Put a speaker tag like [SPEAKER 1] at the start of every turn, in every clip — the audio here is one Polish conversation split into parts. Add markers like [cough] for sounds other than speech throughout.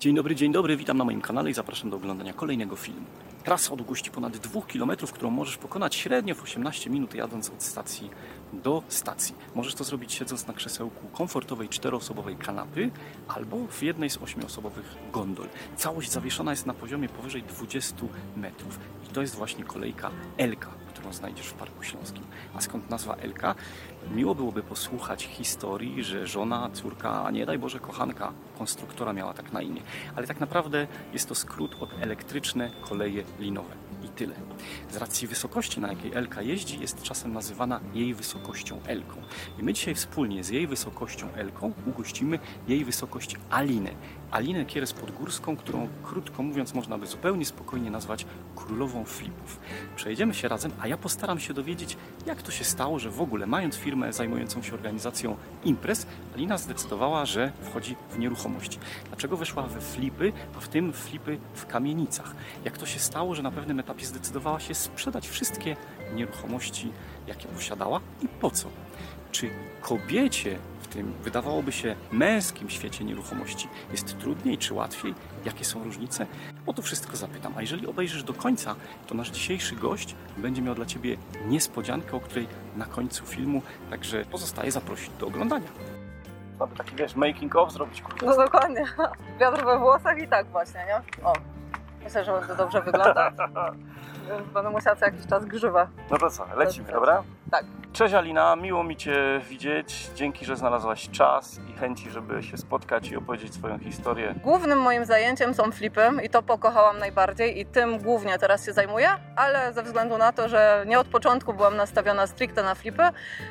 [SPEAKER 1] Dzień dobry, dzień dobry, witam na moim kanale i zapraszam do oglądania kolejnego filmu. Trasa długości ponad 2 km, którą możesz pokonać średnio w 18 minut jadąc od stacji do stacji. Możesz to zrobić siedząc na krzesełku komfortowej czteroosobowej kanapy albo w jednej z ośmioosobowych gondol. Całość zawieszona jest na poziomie powyżej 20 metrów i to jest właśnie kolejka Elka, którą znajdziesz w Parku Śląskim. A skąd nazwa Elka? Miło byłoby posłuchać historii, że żona, córka, a nie daj Boże kochanka konstruktora miała tak na imię. Ale tak naprawdę jest to skrót od elektryczne koleje linowe. I tyle. Z racji wysokości, na jakiej Elka jeździ, jest czasem nazywana jej wysokością Elką. I my dzisiaj wspólnie z jej wysokością Elką ugościmy jej wysokość Alinę. Alinę Kieres Podgórską, którą krótko mówiąc można by zupełnie spokojnie nazwać królową flipów. Przejedziemy się razem, a ja postaram się dowiedzieć, jak to się stało, że w ogóle mając firmę zajmującą się organizacją imprez, Alina zdecydowała, że wchodzi w nieruchomości. Dlaczego weszła we flipy, a w tym flipy w kamienicach? Jak to się stało, że na pewnym etapie zdecydowała się sprzedać wszystkie nieruchomości, jakie posiadała i po co? Czy kobiecie w tym wydawałoby się męskim świecie nieruchomości jest trudniej czy łatwiej? Jakie są różnice? O to wszystko zapytam. A jeżeli obejrzysz do końca, to nasz dzisiejszy gość będzie miał dla Ciebie niespodziankę, o której na końcu filmu, także pozostaje zaprosić do oglądania. Aby taki, wiesz, making of zrobić
[SPEAKER 2] No dokładnie. [laughs] Wiatr we włosach i tak właśnie, nie? O, myślę, że będę dobrze wyglądać. [laughs] Będę musiała co jakiś czas grzywę.
[SPEAKER 1] No to co, lecimy, dobra?
[SPEAKER 2] Tak.
[SPEAKER 1] Cześć Alina, miło mi Cię widzieć. Dzięki, że znalazłaś czas i chęci, żeby się spotkać i opowiedzieć swoją historię.
[SPEAKER 2] Głównym moim zajęciem są flipy i to pokochałam najbardziej i tym głównie teraz się zajmuję, ale ze względu na to, że nie od początku byłam nastawiona stricte na flipy,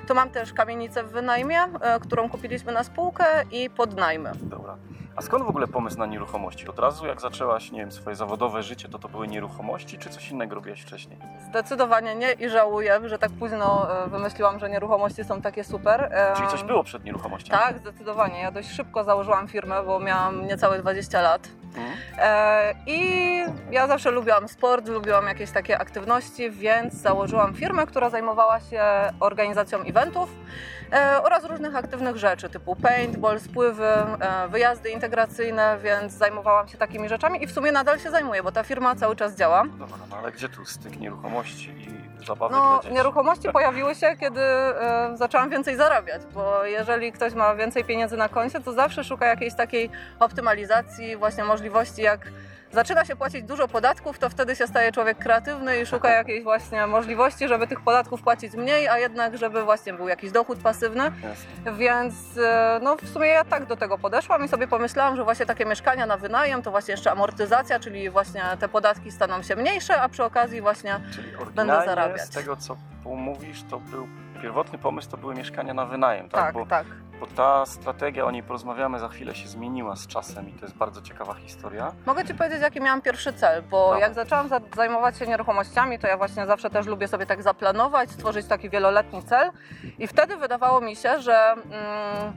[SPEAKER 2] to mam też kamienicę w wynajmie, e, którą kupiliśmy na spółkę i podnajmy.
[SPEAKER 1] Dobra. A skąd w ogóle pomysł na nieruchomości? Od razu jak zaczęłaś, nie wiem, swoje zawodowe życie, to to były nieruchomości, czy coś innego robiłaś wcześniej?
[SPEAKER 2] Zdecydowanie nie i żałuję, że tak późno wymyśliłam, że nieruchomości są takie super. E,
[SPEAKER 1] Czyli coś było przed nieruchomościami?
[SPEAKER 2] Tak, zdecydowanie. Ja dość szybko założyłam firmę, bo miałam niecałe 20 lat. E, I ja zawsze lubiłam sport, lubiłam jakieś takie aktywności, więc założyłam firmę, która zajmowała się organizacją eventów e, oraz różnych aktywnych rzeczy, typu paintball, spływy, e, wyjazdy integracyjne, więc zajmowałam się takimi rzeczami i w sumie nadal się zajmuję, bo ta firma cały czas działa.
[SPEAKER 1] Dobra, no ale gdzie tu styk nieruchomości i zabawy
[SPEAKER 2] No,
[SPEAKER 1] dla dzieci?
[SPEAKER 2] nieruchomości pojawiły się, kiedy e, zaczęłam więcej zarabiać, bo jeżeli ktoś ma więcej pieniędzy na koncie, to zawsze szuka jakiejś takiej optymalizacji, właśnie możliwości, jak zaczyna się płacić dużo podatków, to wtedy się staje człowiek kreatywny i szuka [laughs] jakiejś właśnie możliwości, żeby tych podatków płacić mniej, a jednak, żeby właśnie był jakiś dochód pasywny. Więc e, no, w sumie ja tak do tego podeszłam i sobie pomyślałam, że właśnie takie mieszkania na wynajem to właśnie jeszcze amortyzacja, czyli właśnie te podatki staną się mniejsze, a przy okazji właśnie Będę zarabiać.
[SPEAKER 1] z tego, co mówisz, to był pierwotny pomysł, to były mieszkania na wynajem, tak?
[SPEAKER 2] tak,
[SPEAKER 1] Bo,
[SPEAKER 2] tak.
[SPEAKER 1] Bo ta strategia, o niej porozmawiamy za chwilę, się zmieniła z czasem i to jest bardzo ciekawa historia.
[SPEAKER 2] Mogę Ci powiedzieć, jaki miałam pierwszy cel, bo
[SPEAKER 1] Dobra.
[SPEAKER 2] jak zaczęłam za- zajmować się nieruchomościami, to ja właśnie zawsze też lubię sobie tak zaplanować, stworzyć taki wieloletni cel i wtedy wydawało mi się, że mm,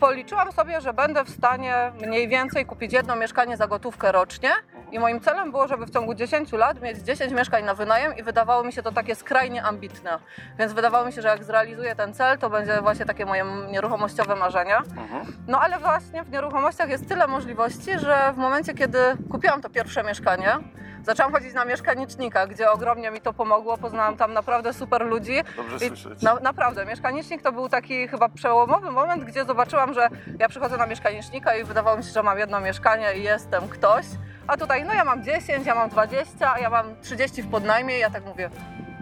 [SPEAKER 2] policzyłam sobie, że będę w stanie mniej więcej kupić jedno mieszkanie za gotówkę rocznie i moim celem było, żeby w ciągu 10 lat mieć 10 mieszkań na wynajem i wydawało mi się to takie skrajnie ambitne, więc wydawało mi się, że jak zrealizuję ten cel, to będzie właśnie takie moje nieruchomościowe marzenie.
[SPEAKER 1] Mhm.
[SPEAKER 2] No ale właśnie w nieruchomościach jest tyle możliwości, że w momencie, kiedy kupiłam to pierwsze mieszkanie, zaczęłam chodzić na mieszkanicznika, gdzie ogromnie mi to pomogło. Poznałam tam naprawdę super ludzi.
[SPEAKER 1] Dobrze słyszeć.
[SPEAKER 2] na, naprawdę, mieszkanicznik to był taki chyba przełomowy moment, gdzie zobaczyłam, że ja przychodzę na mieszkanicznika i wydawało mi się, że mam jedno mieszkanie i jestem ktoś. A tutaj, no ja mam 10, ja mam 20, a ja mam 30 w podnajmie ja tak mówię,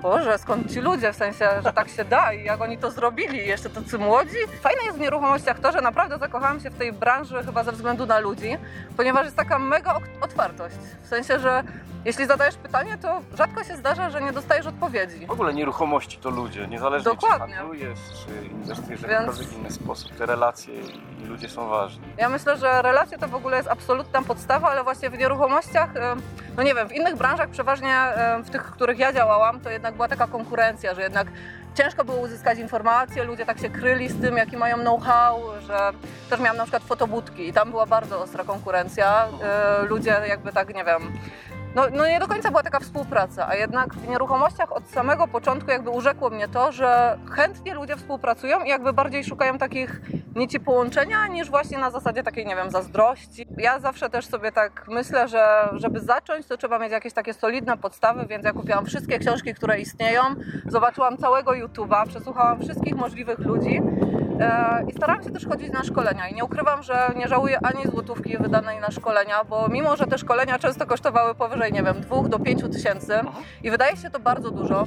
[SPEAKER 2] Boże, skąd ci ludzie, w sensie, że tak się da i jak oni to zrobili, jeszcze tacy młodzi. Fajne jest w nieruchomościach to, że naprawdę zakochałam się w tej branży chyba ze względu na ludzi, ponieważ jest taka mega otwartość. W sensie, że jeśli zadajesz pytanie, to rzadko się zdarza, że nie dostajesz odpowiedzi.
[SPEAKER 1] W ogóle nieruchomości to ludzie, niezależnie
[SPEAKER 2] Dokładnie.
[SPEAKER 1] czy handlujesz, czy inwestujesz w jakikolwiek inny sposób. Te relacje i ludzie są ważni.
[SPEAKER 2] Ja myślę, że relacje to w ogóle jest absolutna podstawa, ale właśnie w nieruchomościach, no nie wiem, w innych branżach, przeważnie w tych, w których ja działałam, to jednak była taka konkurencja, że jednak ciężko było uzyskać informacje, ludzie tak się kryli z tym, jaki mają know-how, że też miałam na przykład fotobudki i tam była bardzo ostra konkurencja. E, Ludzie jakby tak, nie wiem, no, no nie do końca była taka współpraca, a jednak w nieruchomościach od samego początku jakby urzekło mnie to, że chętnie ludzie współpracują i jakby bardziej szukają takich nici połączenia niż właśnie na zasadzie takiej, nie wiem, zazdrości. Ja zawsze też sobie tak myślę, że żeby zacząć, to trzeba mieć jakieś takie solidne podstawy, więc ja kupiłam wszystkie książki, które istnieją, zobaczyłam całego YouTube'a, przesłuchałam wszystkich możliwych ludzi e, i starałam się też chodzić na szkolenia. I nie ukrywam, że nie żałuję ani złotówki wydanej na szkolenia, bo mimo, że te szkolenia często kosztowały powyżej, nie wiem, dwóch do pięciu tysięcy i wydaje się to bardzo dużo,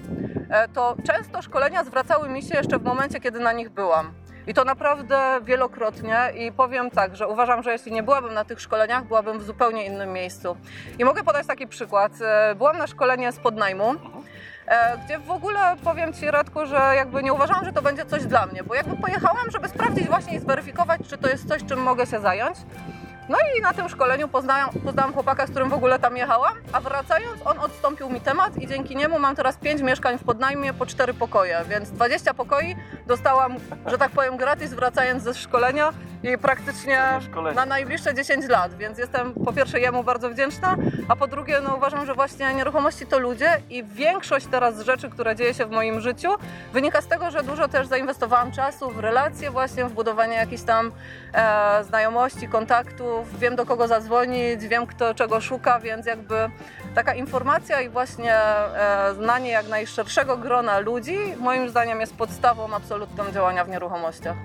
[SPEAKER 2] e, to często szkolenia zwracały mi się jeszcze w momencie, kiedy na nich byłam. I to naprawdę wielokrotnie i powiem tak, że uważam, że jeśli nie byłabym na tych szkoleniach, byłabym w zupełnie innym miejscu. I mogę podać taki przykład. E, Byłam na szkolenie z podnajmu, e, gdzie w ogóle powiem Ci Radku, że jakby nie uważałam, że to będzie coś dla mnie, bo jakby pojechałam, żeby sprawdzić właśnie i zweryfikować, czy to jest coś, czym mogę się zająć. No i na tym szkoleniu poznałam, poznałam chłopaka, z którym w ogóle tam jechałam, a wracając on odstąpił mi temat i dzięki niemu mam teraz 5 mieszkań w podnajmie po 4 pokoje, więc 20 pokoi dostałam, że tak powiem, gratis wracając ze szkolenia i praktycznie na najbliższe 10 lat, więc jestem po pierwsze jemu bardzo wdzięczna, a po drugie no uważam, że właśnie nieruchomości to ludzie i większość teraz rzeczy, które dzieje się w moim życiu wynika z tego, że dużo też zainwestowałam czasu w relacje właśnie, w budowanie jakichś tam e, znajomości, kontaktów, wiem do kogo zadzwonić, wiem kto czego szuka, więc jakby taka informacja i właśnie e, znanie jak najszerszego grona ludzi moim zdaniem jest podstawą absolutną działania w nieruchomościach.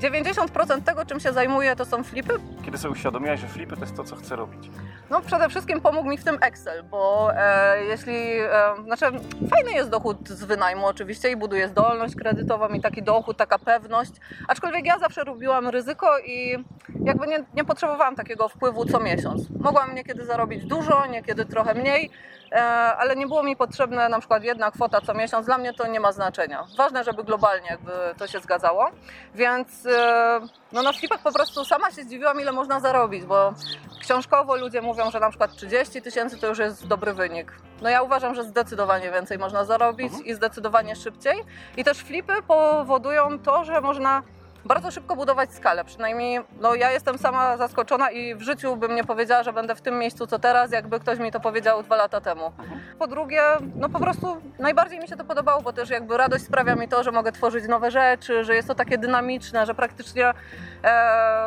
[SPEAKER 2] 90% tego, czym się zajmuję, to są flipy.
[SPEAKER 1] Kiedy sobie uświadomiłaś, że flipy to jest to, co chcę robić.
[SPEAKER 2] No przede wszystkim pomógł mi w tym Excel, bo e, jeśli, e, znaczy fajny jest dochód z wynajmu oczywiście i buduje zdolność kredytową i taki dochód, taka pewność, aczkolwiek ja zawsze lubiłam ryzyko i jakby nie, nie potrzebowałam takiego wpływu co miesiąc. Mogłam niekiedy zarobić dużo, niekiedy trochę mniej, ale nie było mi potrzebne na przykład jedna kwota co miesiąc, dla mnie to nie ma znaczenia. Ważne, żeby globalnie jakby to się zgadzało, więc e, no na flipach po prostu sama się zdziwiłam ile można zarobić, bo książkowo ludzie mówią, że na przykład 30 tysięcy to już jest dobry wynik. No ja uważam, że zdecydowanie więcej można zarobić
[SPEAKER 1] Mhm.
[SPEAKER 2] i zdecydowanie szybciej. I też flipy powodują to, że można bardzo szybko budować skalę. Przynajmniej no, ja jestem sama zaskoczona i w życiu bym nie powiedziała, że będę w tym miejscu co teraz, jakby ktoś mi to powiedział dwa lata temu. Po drugie, no po prostu najbardziej mi się to podobało, bo też jakby radość sprawia mi to, że mogę tworzyć nowe rzeczy, że jest to takie dynamiczne, że praktycznie e,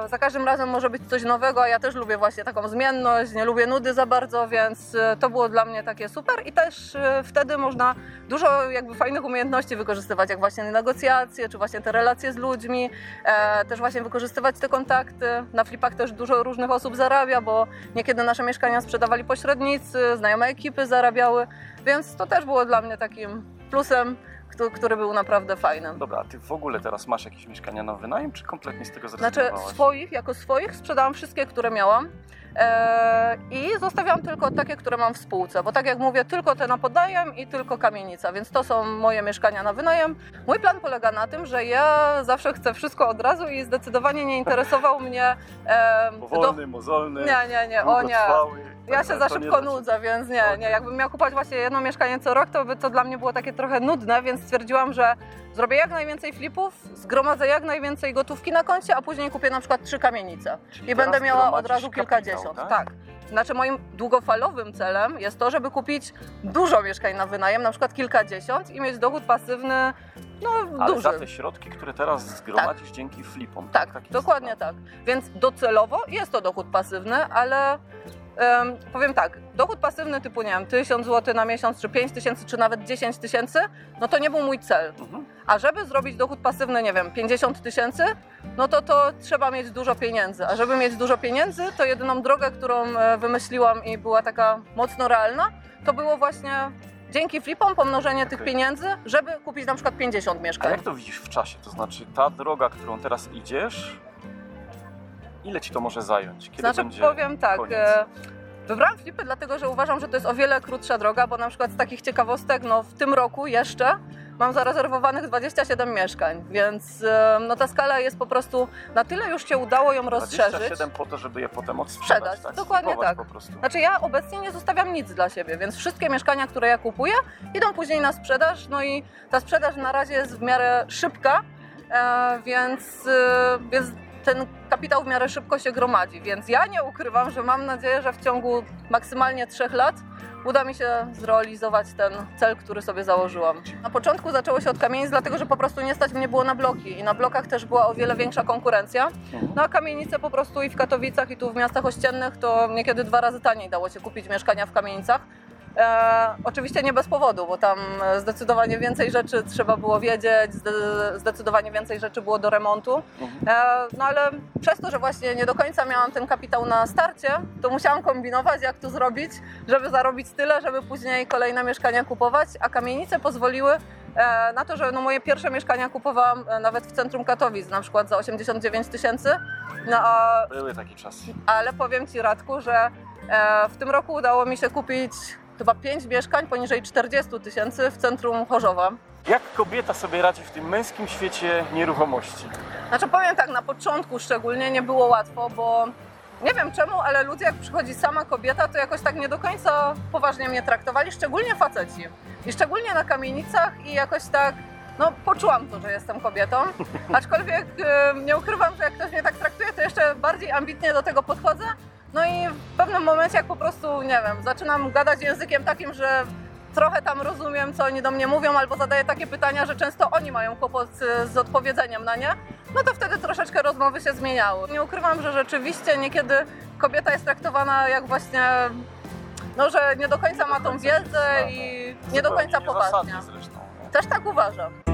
[SPEAKER 2] za każdym razem może być coś nowego, a ja też lubię właśnie taką zmienność, nie lubię nudy za bardzo, więc e, to było dla mnie takie super i też e, wtedy można dużo jakby fajnych umiejętności wykorzystywać, jak właśnie negocjacje, czy właśnie te relacje z ludźmi, też właśnie wykorzystywać te kontakty. Na flipach też dużo różnych osób zarabia, bo niekiedy nasze mieszkania sprzedawali pośrednicy, znajome ekipy zarabiały, więc to też było dla mnie takim plusem, któ- który był naprawdę fajny.
[SPEAKER 1] Dobra, a ty w ogóle teraz masz jakieś mieszkania na wynajem, czy kompletnie z tego
[SPEAKER 2] Znaczy
[SPEAKER 1] zrezygnowałaś?
[SPEAKER 2] swoich, jako swoich sprzedałam wszystkie, które miałam. E, I zostawiam tylko takie, które mam w spółce, bo tak jak mówię, tylko te na podajem i tylko kamienica, więc to są moje mieszkania na wynajem. Mój plan polega na tym, że ja zawsze chcę wszystko od razu i zdecydowanie nie interesował mnie. E,
[SPEAKER 1] Powolny, mozolny,
[SPEAKER 2] Nie, nie, nie, o nie. Ja
[SPEAKER 1] tak,
[SPEAKER 2] się
[SPEAKER 1] to
[SPEAKER 2] za szybko
[SPEAKER 1] ciebie.
[SPEAKER 2] nudzę, więc nie, nie. Jakbym miał kupować właśnie jedno mieszkanie co rok, to by to dla mnie było takie trochę nudne, więc stwierdziłam, że zrobię jak najwięcej flipów, zgromadzę jak najwięcej gotówki na koncie, a później kupię na przykład trzy kamienice.
[SPEAKER 1] Czyli
[SPEAKER 2] I będę miała od
[SPEAKER 1] gromadzisz
[SPEAKER 2] razu
[SPEAKER 1] kapitał,
[SPEAKER 2] kilkadziesiąt.
[SPEAKER 1] tak?
[SPEAKER 2] Tak. Znaczy moim długofalowym celem jest to, żeby kupić dużo mieszkań na wynajem, na przykład kilkadziesiąt i mieć dochód pasywny, no
[SPEAKER 1] Ale
[SPEAKER 2] duży.
[SPEAKER 1] za te środki, które teraz zgromadzisz dzięki flipom.
[SPEAKER 2] Tak,
[SPEAKER 1] Taki jest
[SPEAKER 2] dokładnie
[SPEAKER 1] plan.
[SPEAKER 2] tak. Więc docelowo jest to dochód pasywny, ale em, powiem tak, dochód pasywny typu, nie wiem, 1000 zł na miesiąc, czy 5 tysięcy, czy nawet 10 tysięcy, no to nie był mój cel.
[SPEAKER 1] Mhm.
[SPEAKER 2] A żeby zrobić dochód pasywny, nie wiem, 50 tysięcy, no to to trzeba mieć dużo pieniędzy. A żeby mieć dużo pieniędzy, to jedyną drogę, którą e, wymyśliłam i była taka mocno realna, to było właśnie dzięki flipom pomnożenie tych
[SPEAKER 1] Okej.
[SPEAKER 2] pieniędzy, żeby kupić na przykład 50
[SPEAKER 1] A
[SPEAKER 2] mieszkań.
[SPEAKER 1] jak to widzisz w czasie? To znaczy ta droga, którą teraz idziesz, ile ci to może zająć? Kiedy
[SPEAKER 2] Znaczy
[SPEAKER 1] będzie
[SPEAKER 2] powiem tak,
[SPEAKER 1] koniec?
[SPEAKER 2] e, wybrałam flipy dlatego, że uważam, że to jest o wiele krótsza droga, bo na przykład z takich ciekawostek, no w tym roku jeszcze mam zarezerwowanych 27 mieszkań, więc no ta skala jest po prostu, na tyle już się udało ją rozszerzyć.
[SPEAKER 1] 27 po to, żeby je potem odsprzedać,
[SPEAKER 2] Sprzedać,
[SPEAKER 1] tak?
[SPEAKER 2] dokładnie tak.
[SPEAKER 1] Po prostu.
[SPEAKER 2] Znaczy ja obecnie nie zostawiam nic dla siebie, więc wszystkie mieszkania, które ja kupuję, idą później na sprzedaż, no i ta sprzedaż na razie jest w miarę szybka, e, więc, e, więc ten kapitał w miarę szybko się gromadzi, więc ja nie ukrywam, że mam nadzieję, że w ciągu maksymalnie trzech lat uda mi się zrealizować ten cel, który sobie założyłam. Na początku zaczęło się od kamienic, dlatego że po prostu nie stać mnie było na bloki i na blokach też była o wiele większa konkurencja. No a kamienice po prostu i w Katowicach i tu w miastach ościennych to niekiedy dwa razy taniej dało się kupić mieszkania w kamienicach. E, oczywiście nie bez powodu, bo tam zdecydowanie więcej rzeczy trzeba było wiedzieć, zde, zdecydowanie więcej rzeczy było do remontu. E, no ale przez to, że właśnie nie do końca miałam ten kapitał na starcie, to musiałam kombinować, jak to zrobić, żeby zarobić tyle, żeby później kolejne mieszkania kupować, a kamienice pozwoliły e, na to, że no moje pierwsze mieszkania kupowałam e, nawet w centrum Katowic, na przykład za 89 tysięcy. No a
[SPEAKER 1] Były takie czasy.
[SPEAKER 2] ale powiem Ci Radku, że e, w tym roku udało mi się kupić chyba 5 mieszkań poniżej 40 tysięcy w centrum Chorzowa.
[SPEAKER 1] Jak kobieta sobie radzi w tym męskim świecie nieruchomości?
[SPEAKER 2] Znaczy powiem tak, na początku szczególnie nie było łatwo, bo nie wiem czemu, ale ludzie jak przychodzi sama kobieta, to jakoś tak nie do końca poważnie mnie traktowali, szczególnie faceci. I szczególnie na kamienicach i jakoś tak, no poczułam to, że jestem kobietą. [laughs] Aczkolwiek e, nie ukrywam, że jak ktoś mnie tak traktuje, to jeszcze bardziej ambitnie do tego podchodzę. No i w pewnym momencie, jak po prostu, nie wiem, zaczynam gadać językiem takim, że trochę tam rozumiem, co oni do mnie mówią, albo zadaję takie pytania, że często oni mają kłopot z, odpowiedzeniem na nie, no to wtedy troszeczkę rozmowy się zmieniały. Nie ukrywam, że rzeczywiście niekiedy kobieta jest traktowana jak właśnie, no że nie do końca ma tą wiedzę i nie do końca poważnie.
[SPEAKER 1] Nie?
[SPEAKER 2] Też tak uważam.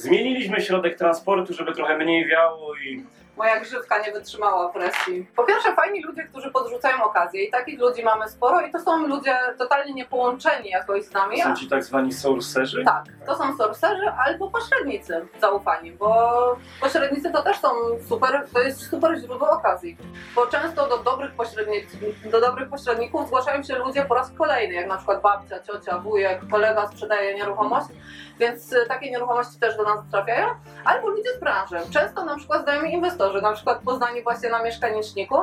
[SPEAKER 1] Zmieniliśmy środek transportu, żeby trochę mniej wiało i
[SPEAKER 2] Moja grzywka nie wytrzymała presji. Po pierwsze, fajni ludzie, którzy podrzucają okazję i takich ludzi mamy sporo i to są ludzie totalnie niepołączeni jakoś z nami.
[SPEAKER 1] są ci tak zwani sourcerzy.
[SPEAKER 2] Tak, to są sorcerzy albo pośrednicy zaufani, bo pośrednicy to też są super, to jest super źródło okazji. Bo często do dobrych, pośrednic, do dobrych pośredników zgłaszają się ludzie po raz kolejny, jak na przykład babcia, ciocia, wujek, kolega sprzedaje nieruchomość, więc takie nieruchomości też do nas trafiają, albo ludzie z branży. Często na przykład znajomi inwestorzy, na przykład poznani właśnie na mieszkaniczniku,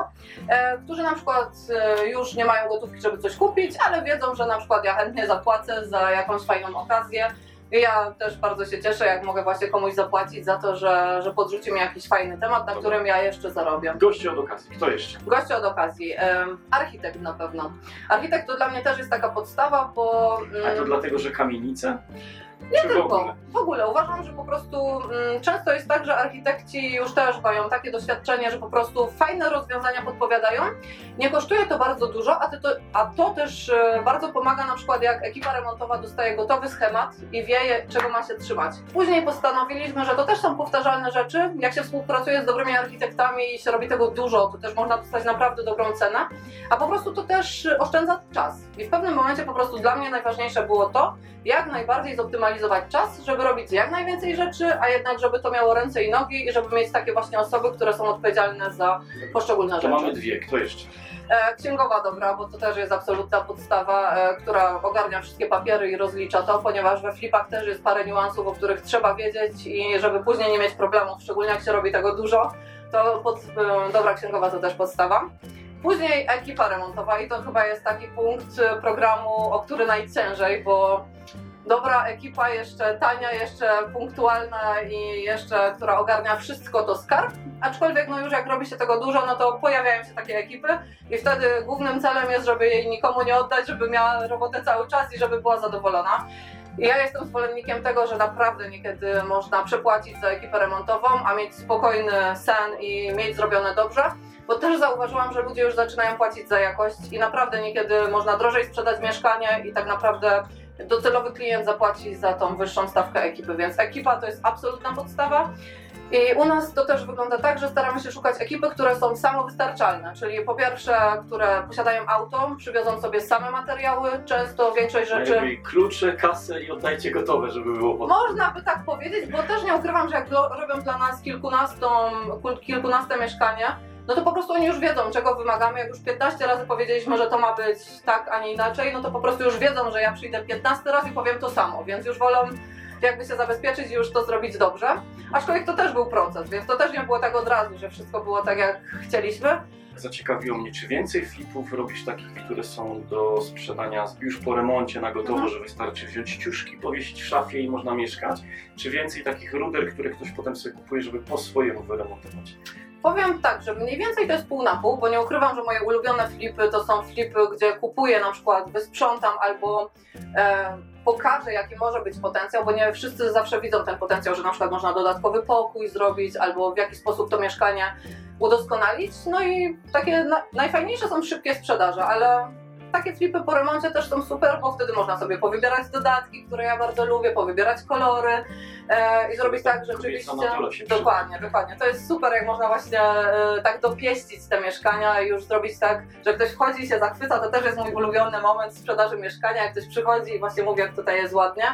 [SPEAKER 2] e, którzy na przykład e, już nie mają gotówki, żeby coś kupić, ale wiedzą, że na przykład ja chętnie zapłacę za jakąś fajną okazję. Ja też bardzo się cieszę, jak mogę właśnie komuś zapłacić za to, że, że podrzuci mi jakiś fajny temat, na którym ja jeszcze zarobię.
[SPEAKER 1] Goście od okazji. Kto jeszcze?
[SPEAKER 2] Goście od okazji. Em, architekt na pewno. Architekt to dla mnie też jest taka podstawa, bo...
[SPEAKER 1] A to
[SPEAKER 2] mm,
[SPEAKER 1] dlatego, że kamienice?
[SPEAKER 2] Nie
[SPEAKER 1] Czy w
[SPEAKER 2] tylko.
[SPEAKER 1] ogóle?
[SPEAKER 2] W ogóle uważam, że po prostu mm, często jest tak, że architekci już też mają takie doświadczenie, że po prostu fajne rozwiązania podpowiadają. Nie kosztuje to bardzo dużo, a, to, a to też e, bardzo pomaga na przykład jak ekipa remontowa dostaje gotowy schemat i wie, czego ma się trzymać. Później postanowiliśmy, że to też są powtarzalne rzeczy. Jak się współpracuje z dobrymi architektami i się robi tego dużo, to też można dostać naprawdę dobrą cenę. A po prostu to też oszczędza czas. I w pewnym momencie po prostu dla mnie najważniejsze było to, jak najbardziej zoptymalizować czas, żeby robić jak najwięcej rzeczy, a jednak żeby to miało ręce i nogi i żeby mieć takie właśnie osoby, które są odpowiedzialne za poszczególne
[SPEAKER 1] To
[SPEAKER 2] rzeczy.
[SPEAKER 1] mamy dwie. Kto jeszcze?
[SPEAKER 2] E, Księgowa dobra, bo to też jest absolutna podstawa, e, która ogarnia wszystkie papiery i rozlicza to, ponieważ we flipach też jest parę niuansów, o których trzeba wiedzieć i żeby później nie mieć problemów, szczególnie jak się robi tego dużo, to pod, e, dobra księgowa to też podstawa. Później ekipa remontowa i to chyba jest taki punkt programu, o który najciężej, bo dobra ekipa, jeszcze tania, jeszcze punktualna i jeszcze, która ogarnia wszystko, to skarb. Aczkolwiek no już jak robi się tego dużo, no to pojawiają się takie ekipy i wtedy głównym celem jest, żeby jej nikomu nie oddać, żeby miała robotę cały czas i żeby była zadowolona. Ja jestem zwolennikiem tego, że naprawdę niekiedy można przepłacić za ekipę remontową, a mieć spokojny sen i mieć zrobione dobrze. Bo też zauważyłam, że ludzie już zaczynają płacić za jakość i naprawdę niekiedy można drożej sprzedać mieszkanie i tak naprawdę docelowy klient zapłaci za tą wyższą stawkę ekipy, więc ekipa to jest absolutna podstawa. I u nas to też wygląda tak, że staramy się szukać ekipy, które są samowystarczalne, czyli po pierwsze, które posiadają auto, przywiozą sobie same materiały, często większość rzeczy...
[SPEAKER 1] Najlepiej klucze, kasę i oddajcie gotowe, żeby było pod...
[SPEAKER 2] Można by tak powiedzieć, bo też nie ukrywam, że jak robią dla nas kilkunastą, kilkunaste mieszkanie, no to po prostu oni już wiedzą, czego wymagamy. Jak już 15 razy powiedzieliśmy, że to ma być tak, a nie inaczej, no to po prostu już wiedzą, że ja przyjdę 15 razy i powiem to samo, więc już wolą jakby się zabezpieczyć i już to zrobić dobrze. Aczkolwiek to też był proces, więc to też nie było tak od razu, że wszystko było tak, jak chcieliśmy.
[SPEAKER 1] zaciekawiło mnie, czy więcej flipów robisz takich, które są do sprzedania już po remoncie na gotowo,
[SPEAKER 2] Mhm.
[SPEAKER 1] że wystarczy wziąć ciuszki, powiesić w szafie i można mieszkać, czy więcej takich ruder, które ktoś potem sobie kupuje, żeby po swojemu wyremontować?
[SPEAKER 2] Powiem tak, że mniej więcej to jest pół na pół, bo nie ukrywam, że moje ulubione flipy to są flipy, gdzie kupuję na przykład, wysprzątam albo e, pokażę, jaki może być potencjał, bo nie wszyscy zawsze widzą ten potencjał, że na przykład można dodatkowy pokój zrobić albo w jaki sposób to mieszkanie udoskonalić. No i takie na, najfajniejsze są szybkie sprzedaże, ale takie flipy po remoncie też są super, bo wtedy można sobie powybierać dodatki, które ja bardzo lubię, powybierać kolory e, i zrobić tak, że rzeczywiście... Dokładnie, dokładnie. To jest super, jak można właśnie e, tak dopieścić te mieszkania i już zrobić tak, że ktoś wchodzi i się zachwyca. To też jest mój ulubiony moment sprzedaży mieszkania, jak ktoś przychodzi i właśnie mówi, jak tutaj jest ładnie.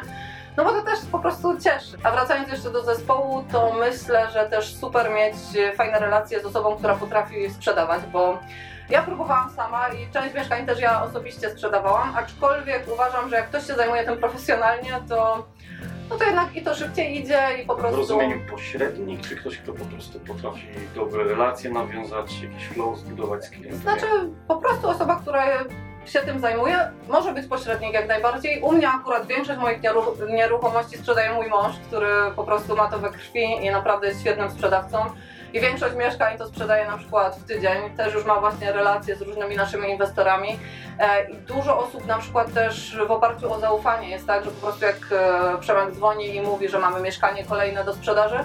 [SPEAKER 2] No bo to też po prostu cieszy. A wracając jeszcze do zespołu, to myślę, że też super mieć fajne relacje z osobą, która potrafi sprzedawać, bo ja próbowałam sama i część mieszkań też ja osobiście sprzedawałam, aczkolwiek uważam, że jak ktoś się zajmuje tym profesjonalnie, to no to jednak i to szybciej idzie i po
[SPEAKER 1] W
[SPEAKER 2] prostu...
[SPEAKER 1] rozumieniu pośrednik, czy ktoś, kto po prostu potrafi dobre relacje nawiązać, jakiś flow zbudować z klientem?
[SPEAKER 2] Znaczy, po prostu osoba, która się tym zajmuje, może być pośrednik jak najbardziej. U mnie akurat większość moich nieruch- nieruchomości sprzedaje mój mąż, który po prostu ma to we krwi i naprawdę jest świetnym sprzedawcą. I większość mieszkań to sprzedaje na przykład w tydzień. Też już ma właśnie relacje z różnymi naszymi inwestorami. E, I dużo osób na przykład też w oparciu o zaufanie jest tak, że po prostu jak e, Przemek dzwoni i mówi, że mamy mieszkanie kolejne do sprzedaży,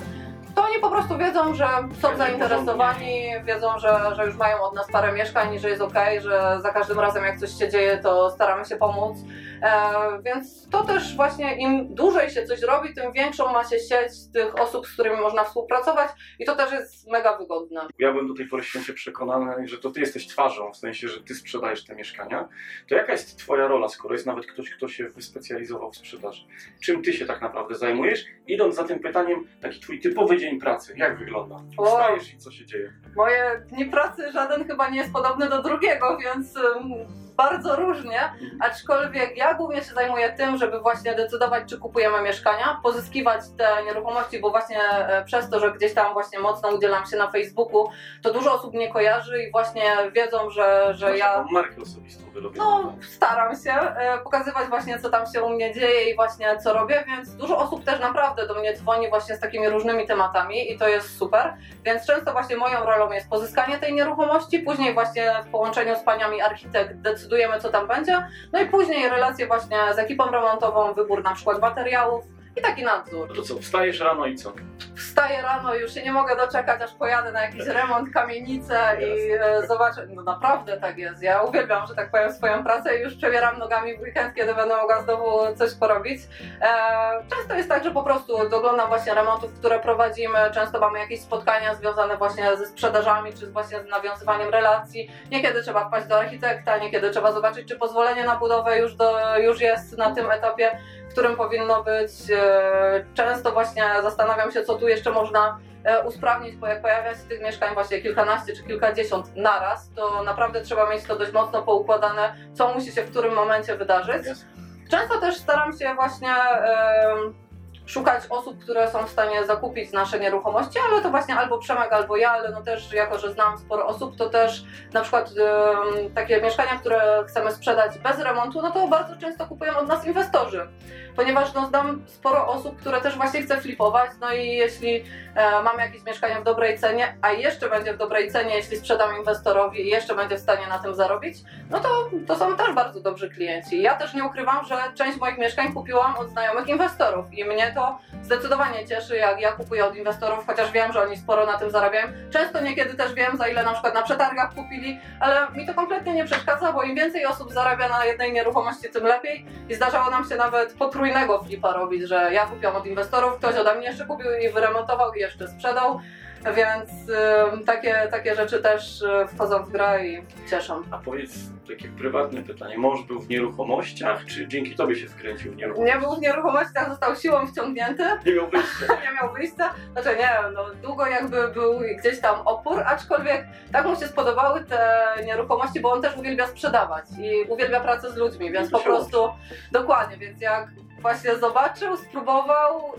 [SPEAKER 2] to oni po prostu wiedzą, że są zainteresowani, wiedzą, że, że już mają od nas parę mieszkań i że jest ok, że za każdym razem jak coś się dzieje, to staramy się pomóc. E, więc to też właśnie im dłużej się coś robi, tym większą ma się sieć tych osób, z którymi można współpracować i to też jest mega wygodne.
[SPEAKER 1] Ja byłem do tej pory święcie przekonany, że to ty jesteś twarzą, w sensie, że ty sprzedajesz te mieszkania. To jaka jest twoja rola, skoro jest nawet ktoś, kto się wyspecjalizował w sprzedaży? Czym ty się tak naprawdę zajmujesz? Idąc za tym pytaniem, taki twój typowy dzień pracy, jak wygląda?
[SPEAKER 2] O.
[SPEAKER 1] Wstajesz i co się dzieje?
[SPEAKER 2] Moje dni pracy żaden chyba nie jest podobny do drugiego, więc bardzo różnie. Aczkolwiek ja głównie się zajmuję tym, żeby właśnie decydować, czy kupujemy mieszkania, pozyskiwać te nieruchomości, bo właśnie e, przez to, że gdzieś tam właśnie mocno udzielam się na Facebooku, to dużo osób mnie kojarzy i właśnie wiedzą, że, że
[SPEAKER 1] Masz
[SPEAKER 2] ja
[SPEAKER 1] markę osobistą wyrobioną.
[SPEAKER 2] no, staram się e, pokazywać właśnie, co tam się u mnie dzieje i właśnie co robię, więc dużo osób też naprawdę do mnie dzwoni właśnie z takimi różnymi tematami i to jest super. Więc często właśnie moją rolą jest pozyskanie tej nieruchomości, później właśnie w połączeniu z paniami architekt decydujemy, co tam będzie, no i później relacje właśnie z ekipą remontową, wybór na przykład materiałów i taki nadzór.
[SPEAKER 1] No to co, wstajesz rano i co?
[SPEAKER 2] Wstaję rano, już się nie mogę doczekać, aż pojadę na jakiś remont, kamienicę i e, zobaczę. No naprawdę tak jest. Ja uwielbiam, że tak powiem, swoją pracę i już przebieram nogami w weekend, kiedy będę mogła znowu coś porobić. E, często jest tak, że po prostu doglądam właśnie remontów, które prowadzimy. Często mamy jakieś spotkania związane właśnie ze sprzedażami, czy właśnie z nawiązywaniem relacji. Niekiedy trzeba wpaść do architekta, niekiedy trzeba zobaczyć, czy pozwolenie na budowę już, do, już jest na tym etapie którym powinno być. E, Często właśnie zastanawiam się, co tu jeszcze można e, usprawnić, bo jak pojawia się tych mieszkań właśnie kilkanaście czy kilkadziesiąt naraz, to naprawdę trzeba mieć to dość mocno poukładane, co musi się w którym momencie wydarzyć. Często też staram się właśnie szukać osób, które są w stanie zakupić nasze nieruchomości, ale to właśnie albo Przemek, albo ja, ale no też jako, że znam sporo osób, to też na przykład em, takie mieszkania, które chcemy sprzedać bez remontu, no to bardzo często kupują od nas inwestorzy. Ponieważ no, znam sporo osób, które też właśnie chce flipować, no i jeśli e, mamy jakieś mieszkanie w dobrej cenie, a jeszcze będzie w dobrej cenie, jeśli sprzedam inwestorowi i jeszcze będzie w stanie na tym zarobić, no to, to są też bardzo dobrzy klienci. Ja też nie ukrywam, że część moich mieszkań kupiłam od znajomych inwestorów i mnie to zdecydowanie cieszy, jak ja kupuję od inwestorów, chociaż wiem, że oni sporo na tym zarabiają. Często niekiedy też wiem, za ile na przykład na przetargach kupili, ale mi to kompletnie nie przeszkadza, bo im więcej osób zarabia na jednej nieruchomości, tym lepiej. I zdarzało nam się nawet potrójnego flipa robić, że ja kupiłam od inwestorów, ktoś ode mnie jeszcze kupił i wyremontował i jeszcze sprzedał. Więc ym, takie, takie rzeczy też y, wchodzą w grę i cieszą.
[SPEAKER 1] A powiedz takie prywatne pytanie. Mąż był w nieruchomościach, czy dzięki tobie się wkręcił w nieruchomości?
[SPEAKER 2] Nie był w nieruchomościach, został siłą wciągnięty.
[SPEAKER 1] Nie miał wyjścia. [laughs]
[SPEAKER 2] nie miał wyjścia. Znaczy nie, no długo jakby był gdzieś tam opór, aczkolwiek tak mu się spodobały te nieruchomości, bo on też uwielbia sprzedawać i uwielbia pracę z ludźmi, więc po prostu dokładnie, więc jak właśnie zobaczył, spróbował,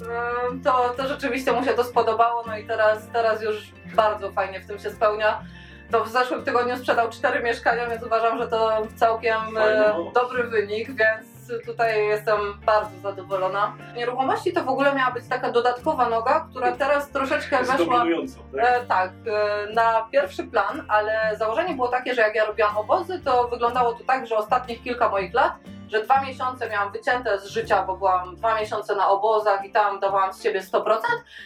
[SPEAKER 2] to, to rzeczywiście mu się to spodobało, no i teraz, teraz już bardzo fajnie w tym się spełnia. to w zeszłym tygodniu sprzedał cztery mieszkania, więc uważam, że to całkiem e, dobry wynik, więc tutaj jestem bardzo zadowolona. Nieruchomości to w ogóle miała być taka dodatkowa noga, która teraz troszeczkę weszła
[SPEAKER 1] tak?
[SPEAKER 2] E, tak, e, na pierwszy plan, ale założenie było takie, że jak ja robiłam obozy, to wyglądało to tak, że ostatnich kilka moich lat, że dwa miesiące miałam wycięte z życia, bo byłam dwa miesiące na obozach i tam dawałam z siebie 100%,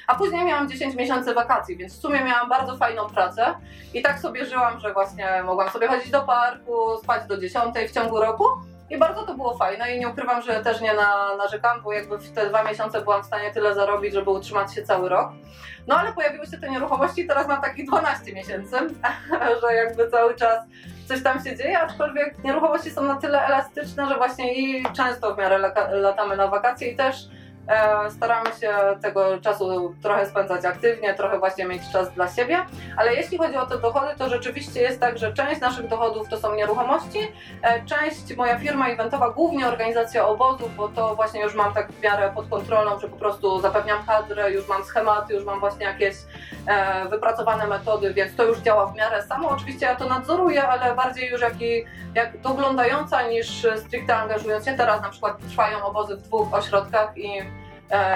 [SPEAKER 2] a później miałam 10 miesięcy wakacji, więc w sumie miałam bardzo fajną pracę i tak sobie żyłam, że właśnie mogłam sobie chodzić do parku, spać do 10 w ciągu roku. I bardzo to było fajne i nie ukrywam, że też nie na, narzekam, bo jakby w te dwa miesiące byłam w stanie tyle zarobić, żeby utrzymać się cały rok. No ale pojawiły się te nieruchomości teraz mam takich 12 miesięcy, [laughs] że jakby cały czas coś tam się dzieje, aczkolwiek nieruchomości są na tyle elastyczne, że właśnie i często w miarę latamy na wakacje i też staramy się tego czasu trochę spędzać aktywnie, trochę właśnie mieć czas dla siebie, ale jeśli chodzi o te dochody, to rzeczywiście jest tak, że część naszych dochodów to są nieruchomości, e, część moja firma eventowa, głównie organizacja obozów, bo to właśnie już mam tak w miarę pod kontrolą, że po prostu zapewniam kadrę, już mam schematy, już mam właśnie jakieś e, wypracowane metody, więc to już działa w miarę samo. Oczywiście ja to nadzoruję, ale bardziej już jak, i, jak doglądająca niż stricte angażując się. Teraz na przykład trwają obozy w dwóch ośrodkach i, e,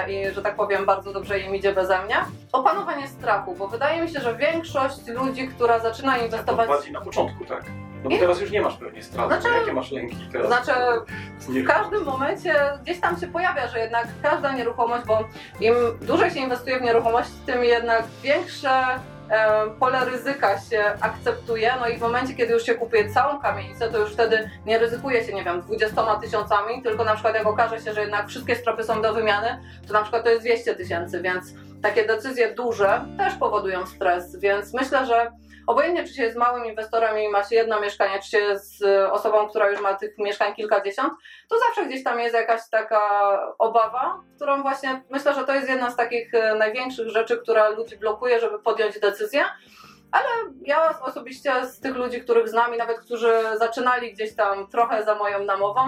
[SPEAKER 2] i że tak powiem bardzo dobrze im idzie beze mnie. Opanowanie strachu, bo wydaje mi się, że większość ludzi, która zaczyna
[SPEAKER 1] To
[SPEAKER 2] inwestować...
[SPEAKER 1] bardziej na początku, tak? No bo teraz już nie masz pewnie strachu.
[SPEAKER 2] Znaczy-
[SPEAKER 1] Jakie masz lęki teraz?
[SPEAKER 2] Znaczy, [laughs] w każdym momencie gdzieś tam się pojawia, że jednak każda nieruchomość, bo im dłużej się inwestuje w nieruchomość, tym jednak większe e, pole ryzyka się akceptuje. No i w momencie, kiedy już się kupuje całą kamienicę, to już wtedy nie ryzykuje się, nie wiem, 20 tysiącami, tylko na przykład jak okaże się, że jednak wszystkie stropy są do wymiany, to na przykład to jest 200 tysięcy, więc takie decyzje duże też powodują stres, więc myślę, że Obojętnie, czy się jest małym inwestorem i ma się jedno mieszkanie, czy się z e, osobą, która już ma tych mieszkań kilkadziesiąt, to zawsze gdzieś tam jest jakaś taka obawa, którą właśnie myślę, że to jest jedna z takich e, największych rzeczy, która ludzi blokuje, żeby podjąć decyzję. Ale ja osobiście z tych ludzi, których znam i nawet którzy zaczynali gdzieś tam trochę za moją namową,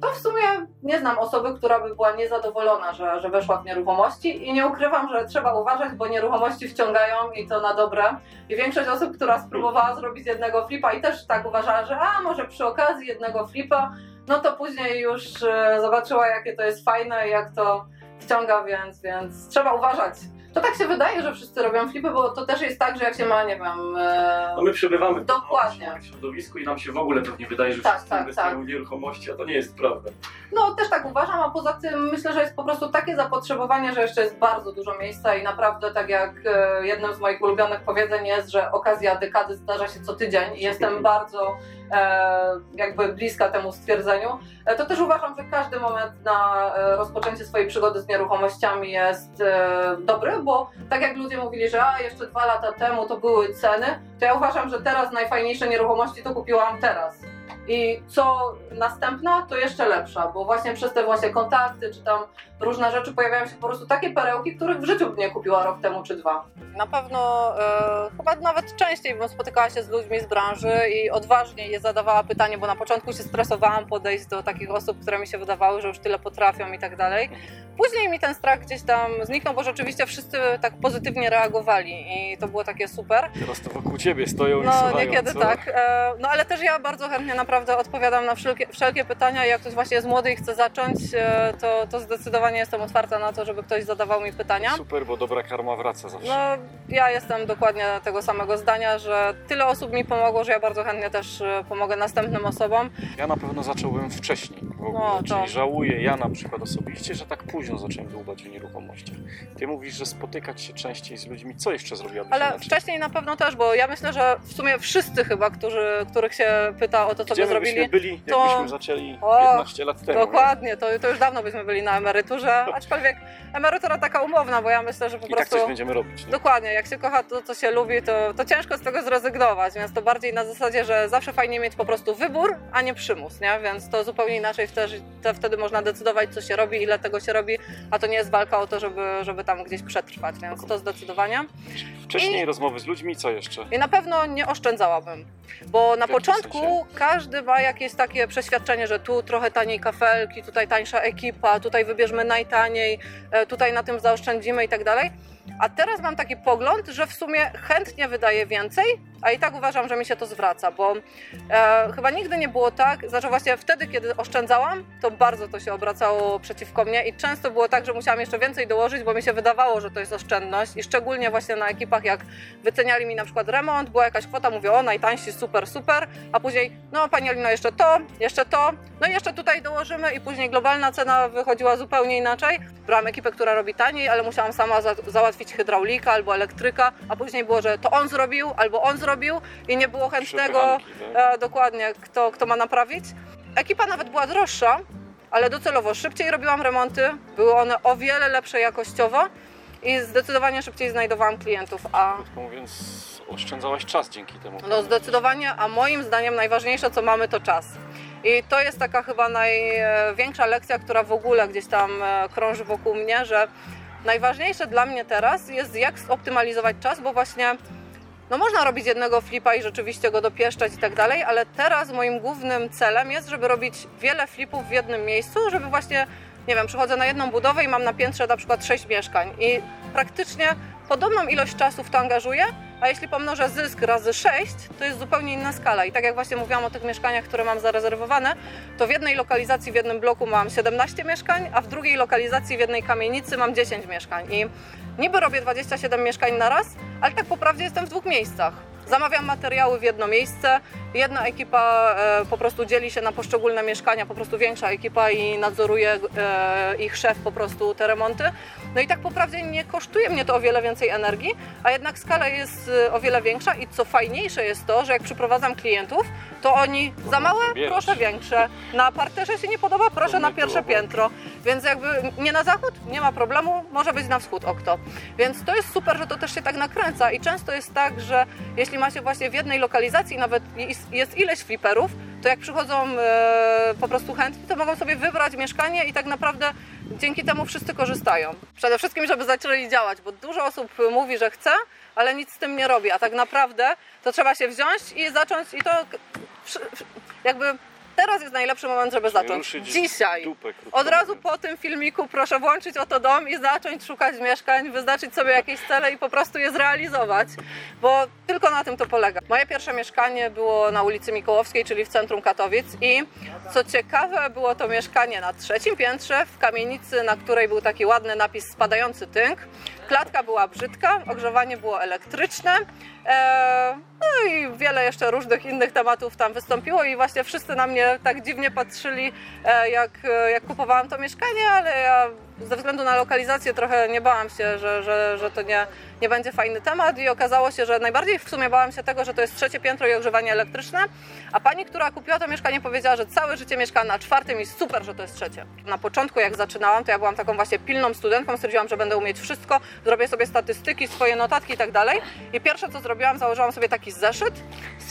[SPEAKER 2] to w sumie nie znam osoby, która by była niezadowolona, że, że weszła w nieruchomości i nie ukrywam, że trzeba uważać, bo nieruchomości wciągają i to na dobre. I większość osób, która spróbowała zrobić jednego flipa i też tak uważała, że a może przy okazji jednego flipa, no to później już e, zobaczyła jakie to jest fajne i jak to wciąga, więc, więc trzeba uważać. To tak się wydaje, że wszyscy robią flipy, bo to też jest tak, że jak się ma, nie wiem... e,
[SPEAKER 1] No my przebywamy w
[SPEAKER 2] Dokładnie.
[SPEAKER 1] w środowisku i nam się w ogóle pewnie wydaje, że
[SPEAKER 2] Tak,
[SPEAKER 1] wszyscy
[SPEAKER 2] tak,
[SPEAKER 1] inwestują
[SPEAKER 2] tak.
[SPEAKER 1] w nieruchomości, a to nie jest prawda.
[SPEAKER 2] No też tak uważam, a poza tym myślę, że jest po prostu takie zapotrzebowanie, że jeszcze jest bardzo dużo miejsca i naprawdę tak jak e, jednym z moich ulubionych powiedzeń jest, że okazja dekady zdarza się co tydzień i jestem [laughs] bardzo jakby bliska temu stwierdzeniu. E, to też uważam, że każdy moment na e, rozpoczęcie swojej przygody z nieruchomościami jest e, dobry, bo tak jak ludzie mówili, że a jeszcze dwa lata temu to były ceny, to ja uważam, że teraz najfajniejsze nieruchomości to kupiłam teraz. I co następna, to jeszcze lepsza, bo właśnie przez te właśnie kontakty, czy tam różne rzeczy pojawiają się po prostu takie perełki, których w życiu bym nie kupiła rok temu czy dwa. Na pewno e, chyba nawet częściej bym spotykała się z ludźmi z branży i odważnie je zadawała pytanie, bo na początku się stresowałam podejść do takich osób, które mi się wydawały, że już tyle potrafią i tak dalej. Później mi ten strach gdzieś tam zniknął, bo rzeczywiście wszyscy tak pozytywnie reagowali i to było takie super.
[SPEAKER 1] Teraz to wokół ciebie stoją i
[SPEAKER 2] No niekiedy
[SPEAKER 1] co?
[SPEAKER 2] tak. E, No ale też ja bardzo chętnie naprawdę odpowiadam na wszelkie, wszelkie pytania. Jak ktoś właśnie jest młody i chce zacząć, e, to, to zdecydowanie jestem otwarta na to, żeby ktoś zadawał mi pytania.
[SPEAKER 1] Super, bo dobra karma wraca zawsze.
[SPEAKER 2] No, ja jestem dokładnie tego samego zdania, że tyle osób mi pomogło, że ja bardzo chętnie też e, pomogę następnym osobom.
[SPEAKER 1] Ja na pewno zacząłbym wcześniej w ogóle,
[SPEAKER 2] No, to-
[SPEAKER 1] czyli żałuję ja na przykład osobiście, że tak późno zacząłem dłubać w nieruchomościach. Ty mówisz, że spotykać się częściej z ludźmi, co jeszcze zrobiłabyś
[SPEAKER 2] Ale
[SPEAKER 1] inaczej?
[SPEAKER 2] wcześniej na pewno też, bo ja myślę, że w sumie wszyscy chyba, którzy, których się pyta o to, co
[SPEAKER 1] Gdzie
[SPEAKER 2] by zrobili.
[SPEAKER 1] byli,
[SPEAKER 2] to-
[SPEAKER 1] jakbyśmy zaczęli
[SPEAKER 2] O,
[SPEAKER 1] 15 lat temu. nie?
[SPEAKER 2] Dokładnie, to, to już dawno byśmy byli na emeryturze, aczkolwiek emerytura taka umowna, bo ja myślę, że po
[SPEAKER 1] I tak
[SPEAKER 2] prostu...
[SPEAKER 1] coś będziemy robić. Nie?
[SPEAKER 2] Dokładnie, jak się kocha to, co się lubi, to, to ciężko z tego zrezygnować, więc to bardziej na zasadzie, że zawsze fajnie mieć po prostu wybór, a nie przymus, nie? Więc to zupełnie inaczej wtedy, wtedy można decydować, co się robi, ile tego się robi, a to nie jest walka o to, żeby, żeby tam gdzieś przetrwać, więc to zdecydowanie.
[SPEAKER 1] Wcześniej rozmowy z ludźmi, co jeszcze?
[SPEAKER 2] I na pewno nie oszczędzałabym, bo na początku
[SPEAKER 1] sensie?
[SPEAKER 2] każdy ma jakieś takie przeświadczenie, że tu trochę taniej kafelki, tutaj tańsza ekipa, tutaj wybierzmy najtaniej, e, tutaj na tym zaoszczędzimy i tak dalej. A teraz mam taki pogląd, że w sumie chętnie wydaję więcej, a i tak uważam, że mi się to zwraca, bo e, chyba nigdy nie było tak, znaczy właśnie wtedy, kiedy oszczędzałam, to bardzo to się obracało przeciwko mnie i często było tak, że musiałam jeszcze więcej dołożyć, bo mi się wydawało, że to jest oszczędność i szczególnie właśnie na ekipach, jak wyceniali mi na przykład remont, była jakaś kwota, mówię, o najtańsi, super, super, a później, no Pani Alino, jeszcze to, jeszcze to, no i jeszcze tutaj dołożymy i później globalna cena wychodziła zupełnie inaczej. Brałam ekipę, która robi taniej, ale musiałam sama za załatwić hydraulika albo elektryka, a później było, że to on zrobił albo on zrobił i nie było chętnego,
[SPEAKER 3] tak?
[SPEAKER 2] e, dokładnie, kto, kto ma naprawić. Ekipa nawet była droższa, ale docelowo szybciej robiłam remonty, były one o wiele lepsze jakościowo i zdecydowanie szybciej znajdowałam klientów, a
[SPEAKER 3] Krótko mówiąc, oszczędzałaś czas dzięki temu.
[SPEAKER 2] no zdecydowanie, a moim zdaniem najważniejsze co mamy to czas. I to jest taka chyba największa lekcja, która w ogóle gdzieś tam e, krąży wokół mnie, że najważniejsze dla mnie teraz jest jak zoptymalizować czas, bo właśnie no można robić jednego flipa i rzeczywiście go dopieszczać i tak dalej, ale teraz moim głównym celem jest, żeby robić wiele flipów w jednym miejscu, żeby właśnie, nie wiem, przychodzę na jedną budowę i mam na piętrze na przykład sześć mieszkań. I praktycznie podobną ilość czasu w to angażuję, a jeśli pomnożę zysk razy 6, to jest zupełnie inna skala. I tak jak właśnie mówiłam o tych mieszkaniach, które mam zarezerwowane, to w jednej lokalizacji, w jednym bloku mam 17 mieszkań, a w drugiej lokalizacji, w jednej kamienicy mam 10 mieszkań. I niby robię 27 mieszkań na raz, ale tak po prawdzie jestem w dwóch miejscach. Zamawiam materiały w jedno miejsce, jedna ekipa e, po prostu dzieli się na poszczególne mieszkania, po prostu większa ekipa i nadzoruje e, ich szef po prostu te remonty. No i tak po prawdzie nie kosztuje mnie to o wiele więcej energii, a jednak skala jest e, o wiele większa i co fajniejsze jest to, że jak przyprowadzam klientów, to oni za małe, proszę większe. Na parterze się nie podoba, proszę na pierwsze piętro. Więc jakby nie na zachód, nie ma problemu, może być na wschód okno. Więc to jest super, że to też się tak nakręca i często jest tak, że jeśli ma się właśnie w jednej lokalizacji nawet jest- ileś fliperów, to jak przychodzą e, po prostu chętni, to mogą sobie wybrać mieszkanie i tak naprawdę dzięki temu wszyscy korzystają. Przede wszystkim, żeby zaczęli działać, bo dużo osób mówi, że chce, ale nic z tym nie robi, a tak naprawdę to trzeba się wziąć i zacząć i to jakby teraz jest najlepszy moment, żeby zacząć. Dzisiaj. Od razu po tym filmiku proszę włączyć oto dom i zacząć szukać mieszkań, wyznaczyć sobie jakieś cele i po prostu je zrealizować, bo tylko na tym to polega. Moje pierwsze mieszkanie było na ulicy Mikołowskiej, czyli w centrum Katowic i co ciekawe było to mieszkanie na trzecim piętrze w kamienicy, na której był taki ładny napis spadający tynk. Klatka była brzydka, ogrzewanie było elektryczne. Eee, no i wiele jeszcze różnych innych tematów tam wystąpiło i właśnie wszyscy na mnie tak dziwnie patrzyli, e, jak, e, jak kupowałam to mieszkanie, ale ja ze względu na lokalizację trochę nie bałam się, że, że, że to nie, nie będzie fajny temat i okazało się, że najbardziej w sumie bałam się tego, że to jest trzecie piętro i ogrzewanie elektryczne, a pani, która kupiła to mieszkanie powiedziała, że całe życie mieszka na czwartym i super, że to jest trzecie. Na początku jak zaczynałam, to ja byłam taką właśnie pilną studentką, stwierdziłam, że będę umieć wszystko, zrobię sobie statystyki, swoje notatki i tak dalej i pierwsze co zrobiłam, założyłam sobie taki zeszyt,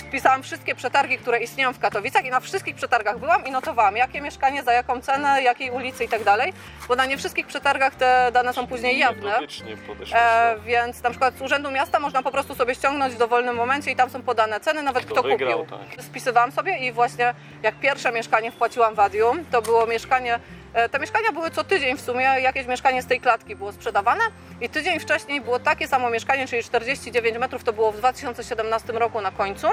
[SPEAKER 2] wpisałam wszystkie przetargi, które istnieją w Katowicach i na wszystkich przetargach byłam i notowałam, jakie mieszkanie, za jaką cenę, jakiej ulicy i tak dalej, bo na nie wszystkich przetargach te dane są później jawne. E,
[SPEAKER 3] do-
[SPEAKER 2] więc na przykład z Urzędu Miasta można po prostu sobie ściągnąć w dowolnym momencie i tam są podane ceny, nawet
[SPEAKER 3] Kto
[SPEAKER 2] kto,
[SPEAKER 3] wygrał,
[SPEAKER 2] kupił.
[SPEAKER 3] tak.
[SPEAKER 2] Spisywałam sobie i właśnie jak pierwsze mieszkanie wpłaciłam w Adium, to było mieszkanie, e, te mieszkania były co tydzień w sumie, jakieś mieszkanie z tej klatki było sprzedawane i tydzień wcześniej było takie samo mieszkanie, czyli 49 metrów, to było w 2017 roku na końcu.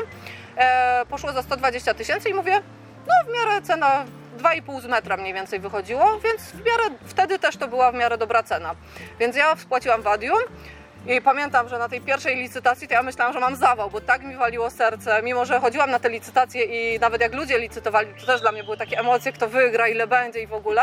[SPEAKER 2] E, poszło za 120 tysięcy i mówię, no w miarę cena 2,5 z metra mniej więcej wychodziło, więc w miarę wtedy też to była w miarę dobra cena. Więc ja wpłaciłam w Adium i pamiętam, że na tej pierwszej licytacji to ja myślałam, że mam zawał, bo tak mi waliło serce, mimo że chodziłam na te licytacje i nawet jak ludzie licytowali, to też dla mnie były takie emocje, kto wygra, ile będzie i w ogóle.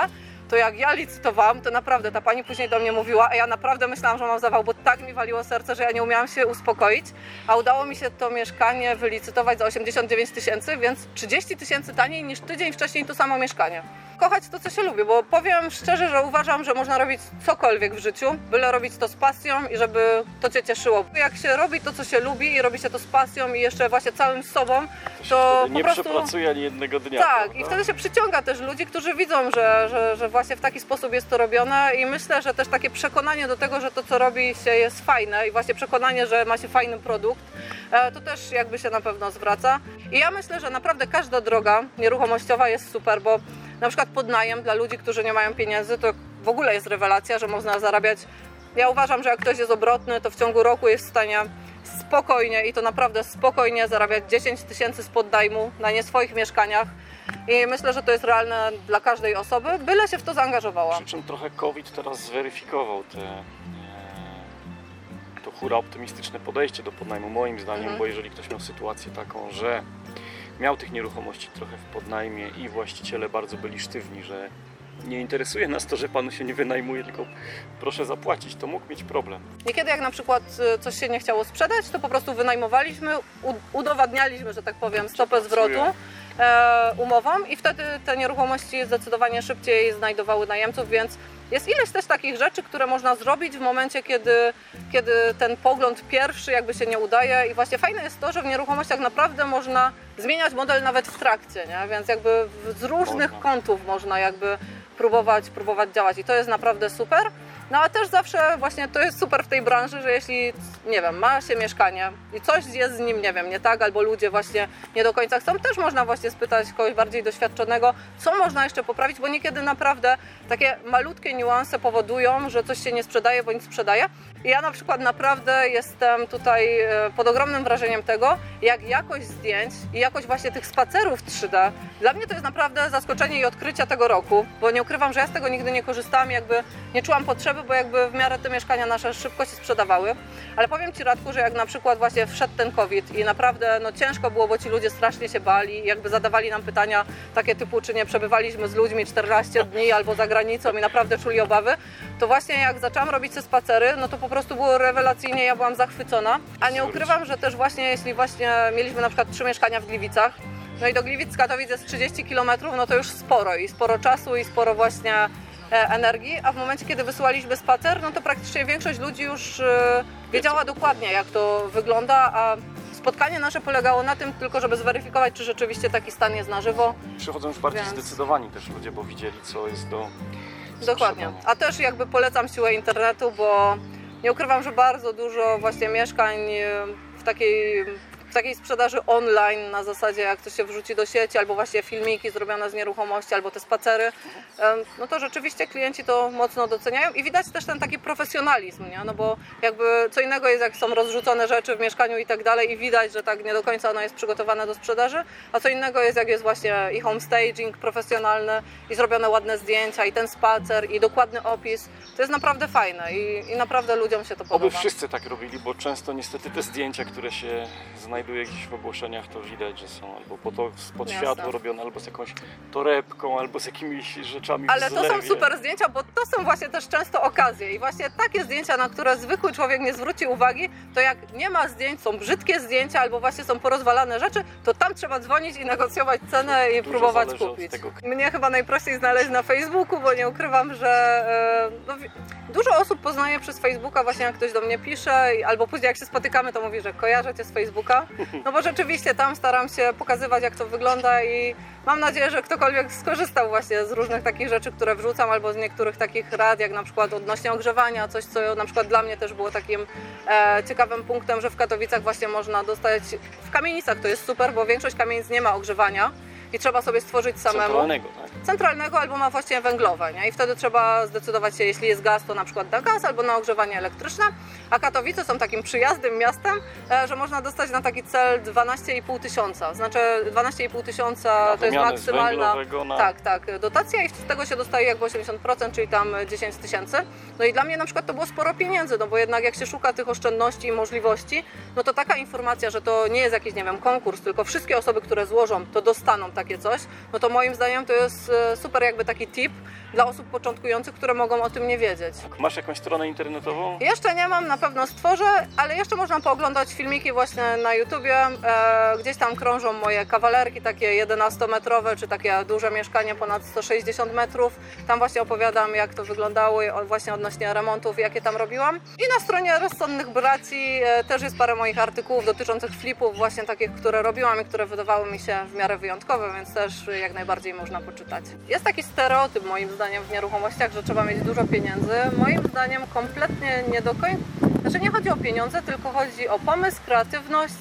[SPEAKER 2] To jak ja licytowałam, to naprawdę ta pani później do mnie mówiła, a ja naprawdę myślałam, że mam zawał, bo tak mi waliło serce, że ja nie umiałam się uspokoić. A udało mi się to mieszkanie wylicytować za 89 tysięcy, więc 30 tysięcy taniej niż tydzień wcześniej to samo mieszkanie. Kochać to, co się lubi, bo powiem szczerze, że uważam, że można robić cokolwiek w życiu, byle robić to z pasją i żeby to Cię cieszyło. Jak się robi to, co się lubi i robi się to z pasją i jeszcze właśnie całym sobą,
[SPEAKER 3] To
[SPEAKER 2] to po
[SPEAKER 3] nie
[SPEAKER 2] prostu...
[SPEAKER 3] przepracuje ani jednego dnia.
[SPEAKER 2] Tak,
[SPEAKER 3] prawda?
[SPEAKER 2] i wtedy się przyciąga też ludzi, którzy widzą, że, że, że właśnie w taki sposób jest to robione i myślę, że też takie przekonanie do tego, że to co robi się jest fajne i właśnie przekonanie, że ma się fajny produkt, e, to też jakby się na pewno zwraca. I ja myślę, że naprawdę każda droga nieruchomościowa jest super, bo na przykład podnajem dla ludzi, którzy nie mają pieniędzy, to w ogóle jest rewelacja, że można zarabiać Ja uważam, że jak ktoś jest obrotny, to w ciągu roku jest w stanie spokojnie i to naprawdę spokojnie zarabiać 10 tysięcy z poddajmu na nie swoich mieszkaniach. I myślę, że to jest realne dla każdej osoby, byle się w to zaangażowała.
[SPEAKER 3] Przy czym trochę COVID teraz zweryfikował te, e, to hura optymistyczne podejście do podnajmu moim zdaniem,
[SPEAKER 2] Mhm.
[SPEAKER 3] bo jeżeli ktoś miał sytuację taką, że miał tych nieruchomości trochę w podnajmie i właściciele bardzo byli sztywni, że nie interesuje nas to, że panu się nie wynajmuje, tylko proszę zapłacić, to mógł mieć problem.
[SPEAKER 2] Niekiedy jak na przykład y, coś się nie chciało sprzedać, to po prostu wynajmowaliśmy, udowadnialiśmy, że tak powiem, stopę zwrotu umową i wtedy te nieruchomości zdecydowanie szybciej znajdowały najemców, więc jest ileś też takich rzeczy, które można zrobić w momencie, kiedy, kiedy ten pogląd pierwszy jakby się nie udaje i właśnie fajne jest to, że w nieruchomościach naprawdę można zmieniać model nawet w trakcie, nie? więc jakby z różnych
[SPEAKER 3] Można.
[SPEAKER 2] kątów można jakby próbować, próbować działać i to jest naprawdę super. No a też zawsze właśnie to jest super w tej branży, że jeśli, nie wiem, ma się mieszkanie i coś jest z nim, nie wiem, nie tak, albo ludzie właśnie nie do końca chcą, też można właśnie spytać kogoś bardziej doświadczonego, co można jeszcze poprawić, bo niekiedy naprawdę takie malutkie niuanse powodują, że coś się nie sprzedaje bądź sprzedaje. I ja na przykład naprawdę jestem tutaj e, pod ogromnym wrażeniem tego, jak jakość zdjęć i jakość właśnie tych spacerów 3D, dla mnie to jest naprawdę zaskoczenie i odkrycie tego roku, bo nie ukrywam, że ja z tego nigdy nie korzystałam, jakby nie czułam potrzeby, bo jakby w miarę te mieszkania nasze szybko się sprzedawały. Ale powiem Ci Radku, że jak na przykład właśnie wszedł ten COVID i naprawdę no, ciężko było, bo ci ludzie strasznie się bali, jakby zadawali nam pytania takie typu, czy nie przebywaliśmy z ludźmi 14 dni albo za granicą i naprawdę czuli obawy, to właśnie jak zaczęłam robić te spacery, no to po prostu było rewelacyjnie, ja byłam zachwycona. A nie ukrywam, że też właśnie jeśli właśnie mieliśmy na przykład trzy mieszkania w Gliwicach, no i do Gliwic z Katowic jest 30 km, no to już sporo i sporo czasu i sporo właśnie energii, a w momencie, kiedy wysyłaliśmy spacer, no to praktycznie większość ludzi już e, wiedziała dokładnie, jak to wygląda, a spotkanie nasze polegało na tym tylko, żeby zweryfikować, czy rzeczywiście taki stan jest na żywo.
[SPEAKER 3] Przychodzą już bardziej
[SPEAKER 2] Więc-
[SPEAKER 3] zdecydowani też ludzie, bo widzieli co jest do
[SPEAKER 2] Dokładnie. A też jakby polecam siłę internetu, bo nie ukrywam, że bardzo dużo właśnie mieszkań e, w takiej, w takiej sprzedaży online na zasadzie jak to się wrzuci do sieci, albo właśnie filmiki zrobione z nieruchomości, albo te spacery, no to rzeczywiście klienci to mocno doceniają i widać też ten taki profesjonalizm, nie? No bo jakby co innego jest jak są rozrzucone rzeczy w mieszkaniu i tak dalej i widać, że tak nie do końca ono jest przygotowane do sprzedaży, a co innego jest jak jest właśnie i home staging profesjonalny i zrobione ładne zdjęcia i ten spacer i dokładny opis. To jest naprawdę fajne i, i naprawdę ludziom się to
[SPEAKER 3] Oby
[SPEAKER 2] podoba.
[SPEAKER 3] wszyscy tak robili, bo często niestety te zdjęcia, które się znajduje gdzieś w ogłoszeniach, to widać, że są albo po to światło robione, albo z jakąś torebką, albo z jakimiś rzeczami w
[SPEAKER 2] Ale to są super zdjęcia, bo to są właśnie też często okazje i właśnie takie zdjęcia, na które zwykły człowiek nie zwróci uwagi, to jak nie ma zdjęć, są brzydkie zdjęcia albo właśnie są porozwalane rzeczy, to tam trzeba dzwonić i negocjować cenę i
[SPEAKER 3] Dużo
[SPEAKER 2] próbować kupić.
[SPEAKER 3] tego.
[SPEAKER 2] Mnie chyba najprościej znaleźć na Facebooku, bo nie ukrywam, że e, no, dużo osób poznaje przez Facebooka, właśnie jak ktoś do mnie pisze, albo później jak się spotykamy, to mówi, że kojarzę cię z Facebooka. No bo rzeczywiście tam staram się pokazywać, jak to wygląda i mam nadzieję, że ktokolwiek skorzystał właśnie z różnych takich rzeczy, które wrzucam, albo z niektórych takich rad, jak na przykład odnośnie ogrzewania, coś, co na przykład dla mnie też było takim e, ciekawym punktem, że w Katowicach właśnie można dostać, w kamienicach to jest super, bo większość kamienic nie ma ogrzewania i trzeba sobie stworzyć samemu
[SPEAKER 3] Centralnego, tak?
[SPEAKER 2] centralnego albo ma właśnie węglowe, nie? I wtedy trzeba zdecydować się, jeśli jest gaz, to na przykład na gaz albo na ogrzewanie elektryczne. A Katowice są takim przyjaznym miastem, e, że można dostać na taki cel 12,5 tysiąca. Znaczy 12,5 tysiąca to jest maksymalna.
[SPEAKER 3] na...
[SPEAKER 2] Tak, tak, dotacja i z tego się dostaje jakby 80%, czyli tam 10 tysięcy. No i dla mnie na przykład to było sporo pieniędzy, no bo jednak jak się szuka tych oszczędności i możliwości, no to taka informacja, że to nie jest jakiś, nie wiem, konkurs, tylko wszystkie osoby, które złożą, to dostaną takie coś, no to moim zdaniem to jest e, super jakby taki tip dla osób początkujących, które mogą o tym nie wiedzieć.
[SPEAKER 3] Masz jakąś stronę internetową?
[SPEAKER 2] Jeszcze nie mam, na pewno stworzę, ale jeszcze można pooglądać filmiki właśnie na YouTubie. E, gdzieś tam krążą moje kawalerki, takie 11-metrowe, czy takie duże mieszkanie ponad 160 metrów. Tam właśnie opowiadam, jak to wyglądało, właśnie odnośnie remontów, jakie tam robiłam. I na stronie Rozsądnych Braci e, też jest parę moich artykułów dotyczących flipów, właśnie takich, które robiłam i które wydawały mi się w miarę wyjątkowe, więc też jak najbardziej można poczytać. Jest taki stereotyp moim zdaniem w nieruchomościach, że trzeba mieć dużo pieniędzy. Moim zdaniem kompletnie nie do końca. Znaczy nie chodzi o pieniądze, tylko chodzi o pomysł, kreatywność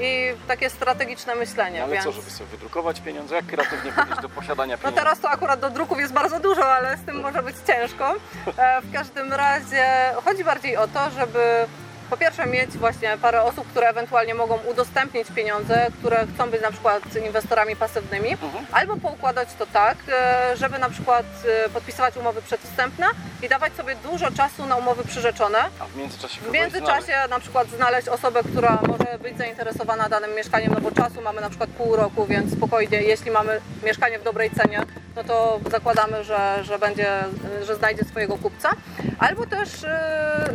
[SPEAKER 2] i takie strategiczne myślenie.
[SPEAKER 1] No, ale
[SPEAKER 2] więc...
[SPEAKER 1] co, żeby sobie wydrukować pieniądze? Jak kreatywnie podejść do posiadania
[SPEAKER 2] No
[SPEAKER 1] pieniędzy?
[SPEAKER 2] teraz to akurat do druków jest bardzo dużo, ale z tym może być ciężko. E, W każdym razie chodzi bardziej o to, żeby po pierwsze mieć właśnie parę osób, które ewentualnie mogą udostępnić pieniądze, które chcą być na przykład inwestorami pasywnymi,
[SPEAKER 1] Mhm.
[SPEAKER 2] albo poukładać to tak, e, żeby na przykład e, podpisywać umowy przedwstępne i dawać sobie dużo czasu na umowy przyrzeczone,
[SPEAKER 1] A w międzyczasie
[SPEAKER 2] w międzyczasie na przykład znaleźć osobę, która może być zainteresowana danym mieszkaniem, no bo czasu mamy na przykład pół roku, więc spokojnie, jeśli mamy mieszkanie w dobrej cenie, no to zakładamy, że, że będzie, że znajdzie swojego kupca. Albo też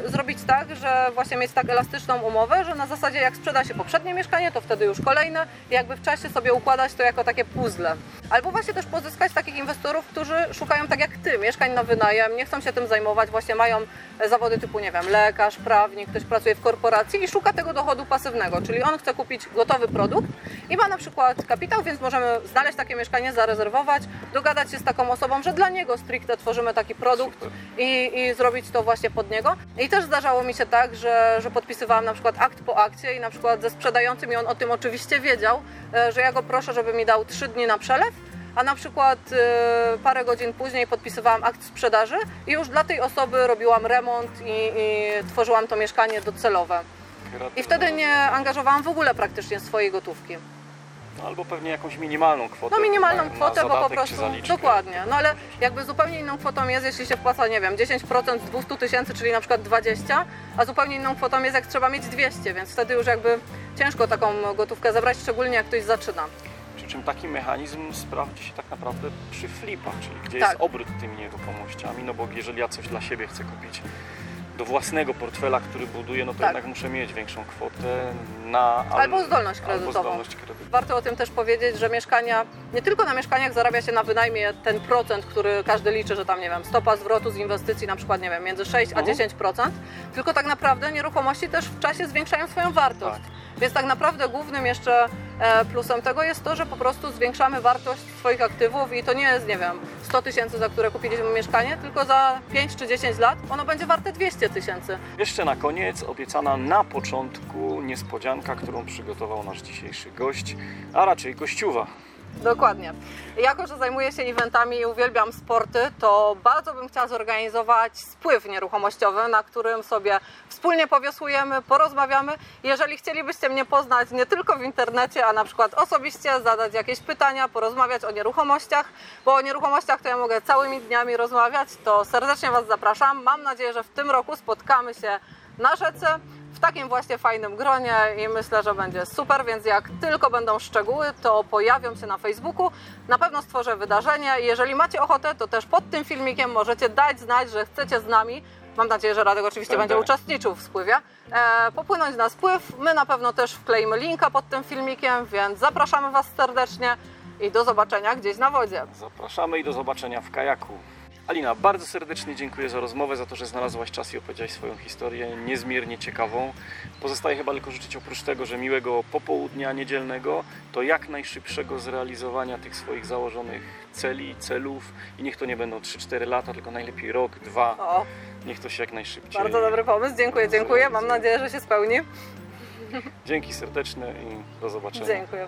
[SPEAKER 2] yy, zrobić tak, że właśnie mieć tak elastyczną umowę, że na zasadzie jak sprzeda się poprzednie mieszkanie, to wtedy już kolejne i jakby w czasie sobie układać to jako takie puzzle. Albo właśnie też pozyskać takich inwestorów, którzy szukają tak jak ty, mieszkań na wynajem, nie chcą się tym zajmować, właśnie mają zawody typu, nie wiem, lekarz, prawnik, ktoś pracuje w korporacji i szuka tego dochodu pasywnego, czyli on chce kupić gotowy produkt i ma na przykład kapitał, więc możemy znaleźć takie mieszkanie, zarezerwować, dogadać się z taką osobą, że dla niego stricte tworzymy taki produkt i, i zrobić to właśnie pod niego. I też zdarzało mi się tak, że, że podpisywałam na przykład akt po akcie i na przykład ze sprzedającym i on o tym oczywiście wiedział, e, że ja go proszę, żeby mi dał 3 dni na przelew, a na przykład e, parę godzin później podpisywałam akt sprzedaży i już dla tej osoby robiłam remont i, i tworzyłam to mieszkanie docelowe. I wtedy nie angażowałam w ogóle praktycznie swojej gotówki.
[SPEAKER 1] No, albo pewnie jakąś minimalną kwotę.
[SPEAKER 2] No minimalną
[SPEAKER 1] na- na
[SPEAKER 2] kwotę, bo po
[SPEAKER 1] zadatek czy
[SPEAKER 2] prostu
[SPEAKER 1] zaliczkę.
[SPEAKER 2] dokładnie. No ale jakby zupełnie inną kwotą jest, jeśli się wpłaca, nie wiem, 10% z 200 tysięcy, czyli na przykład 20, a zupełnie inną kwotą jest, jak trzeba mieć 200, więc wtedy już jakby ciężko taką gotówkę zebrać, szczególnie jak ktoś zaczyna.
[SPEAKER 1] Przy czym taki mechanizm sprawdzi się tak naprawdę przy flipach, czyli gdzie
[SPEAKER 2] Tak.
[SPEAKER 1] jest obrót tymi nieruchomościami, no bo jeżeli ja coś dla siebie chcę kupić do własnego portfela, który buduję, no to
[SPEAKER 2] Tak.
[SPEAKER 1] jednak muszę mieć większą kwotę na...
[SPEAKER 2] Albo zdolność
[SPEAKER 1] Albo
[SPEAKER 2] kredytową.
[SPEAKER 1] zdolność kredytową.
[SPEAKER 2] Warto o tym też powiedzieć, że mieszkania, nie tylko na mieszkaniach zarabia się na wynajmie ten procent, który każdy liczy, że tam, nie wiem, stopa zwrotu z inwestycji na przykład, nie wiem, między 6 a
[SPEAKER 1] Mhm.
[SPEAKER 2] 10%, tylko tak naprawdę nieruchomości też w czasie zwiększają swoją wartość.
[SPEAKER 1] Tak.
[SPEAKER 2] Więc tak naprawdę głównym jeszcze e, plusem tego jest to, że po prostu zwiększamy wartość swoich aktywów i to nie jest, nie wiem, 100 tysięcy, za które kupiliśmy mieszkanie, tylko za 5 czy 10 lat ono będzie warte 200 tysięcy.
[SPEAKER 1] Jeszcze na koniec obiecana na początku niespodzianka, którą przygotował nasz dzisiejszy gość, a raczej gościuwa.
[SPEAKER 2] Dokładnie. Jako, że zajmuję się eventami i uwielbiam sporty, to bardzo bym chciała zorganizować spływ nieruchomościowy, na którym sobie wspólnie powiosłujemy, porozmawiamy. Jeżeli chcielibyście mnie poznać nie tylko w internecie, a na przykład osobiście, zadać jakieś pytania, porozmawiać o nieruchomościach, bo o nieruchomościach to ja mogę całymi dniami rozmawiać, to serdecznie Was zapraszam. Mam nadzieję, że w tym roku spotkamy się na rzece w takim właśnie fajnym gronie i myślę, że będzie super, więc jak tylko będą szczegóły, to pojawią się na Facebooku. Na pewno stworzę wydarzenie. Jeżeli macie ochotę, to też pod tym filmikiem możecie dać znać, że chcecie z nami. Mam nadzieję, że Radek oczywiście
[SPEAKER 1] Będę.
[SPEAKER 2] będzie uczestniczył w spływie. E, popłynąć na spływ. My na pewno też wkleimy linka pod tym filmikiem, więc zapraszamy Was serdecznie i do zobaczenia gdzieś na wodzie.
[SPEAKER 1] Zapraszamy i do zobaczenia w kajaku. Alina, bardzo serdecznie dziękuję za rozmowę, za to, że znalazłaś czas i opowiedziałaś swoją historię, niezmiernie ciekawą. Pozostaje chyba tylko życzyć oprócz tego, że miłego popołudnia niedzielnego, to jak najszybszego zrealizowania tych swoich założonych celi, celów i niech to nie będą 3-4 lata, tylko najlepiej rok, dwa,
[SPEAKER 2] O,
[SPEAKER 1] niech to się jak najszybciej.
[SPEAKER 2] bardzo dobry pomysł. Dziękuję, dziękuję. Mam nadzieję, że się spełni.
[SPEAKER 1] Dzięki serdeczne i do zobaczenia.
[SPEAKER 2] Dziękuję.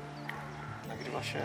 [SPEAKER 1] Nagrywa się.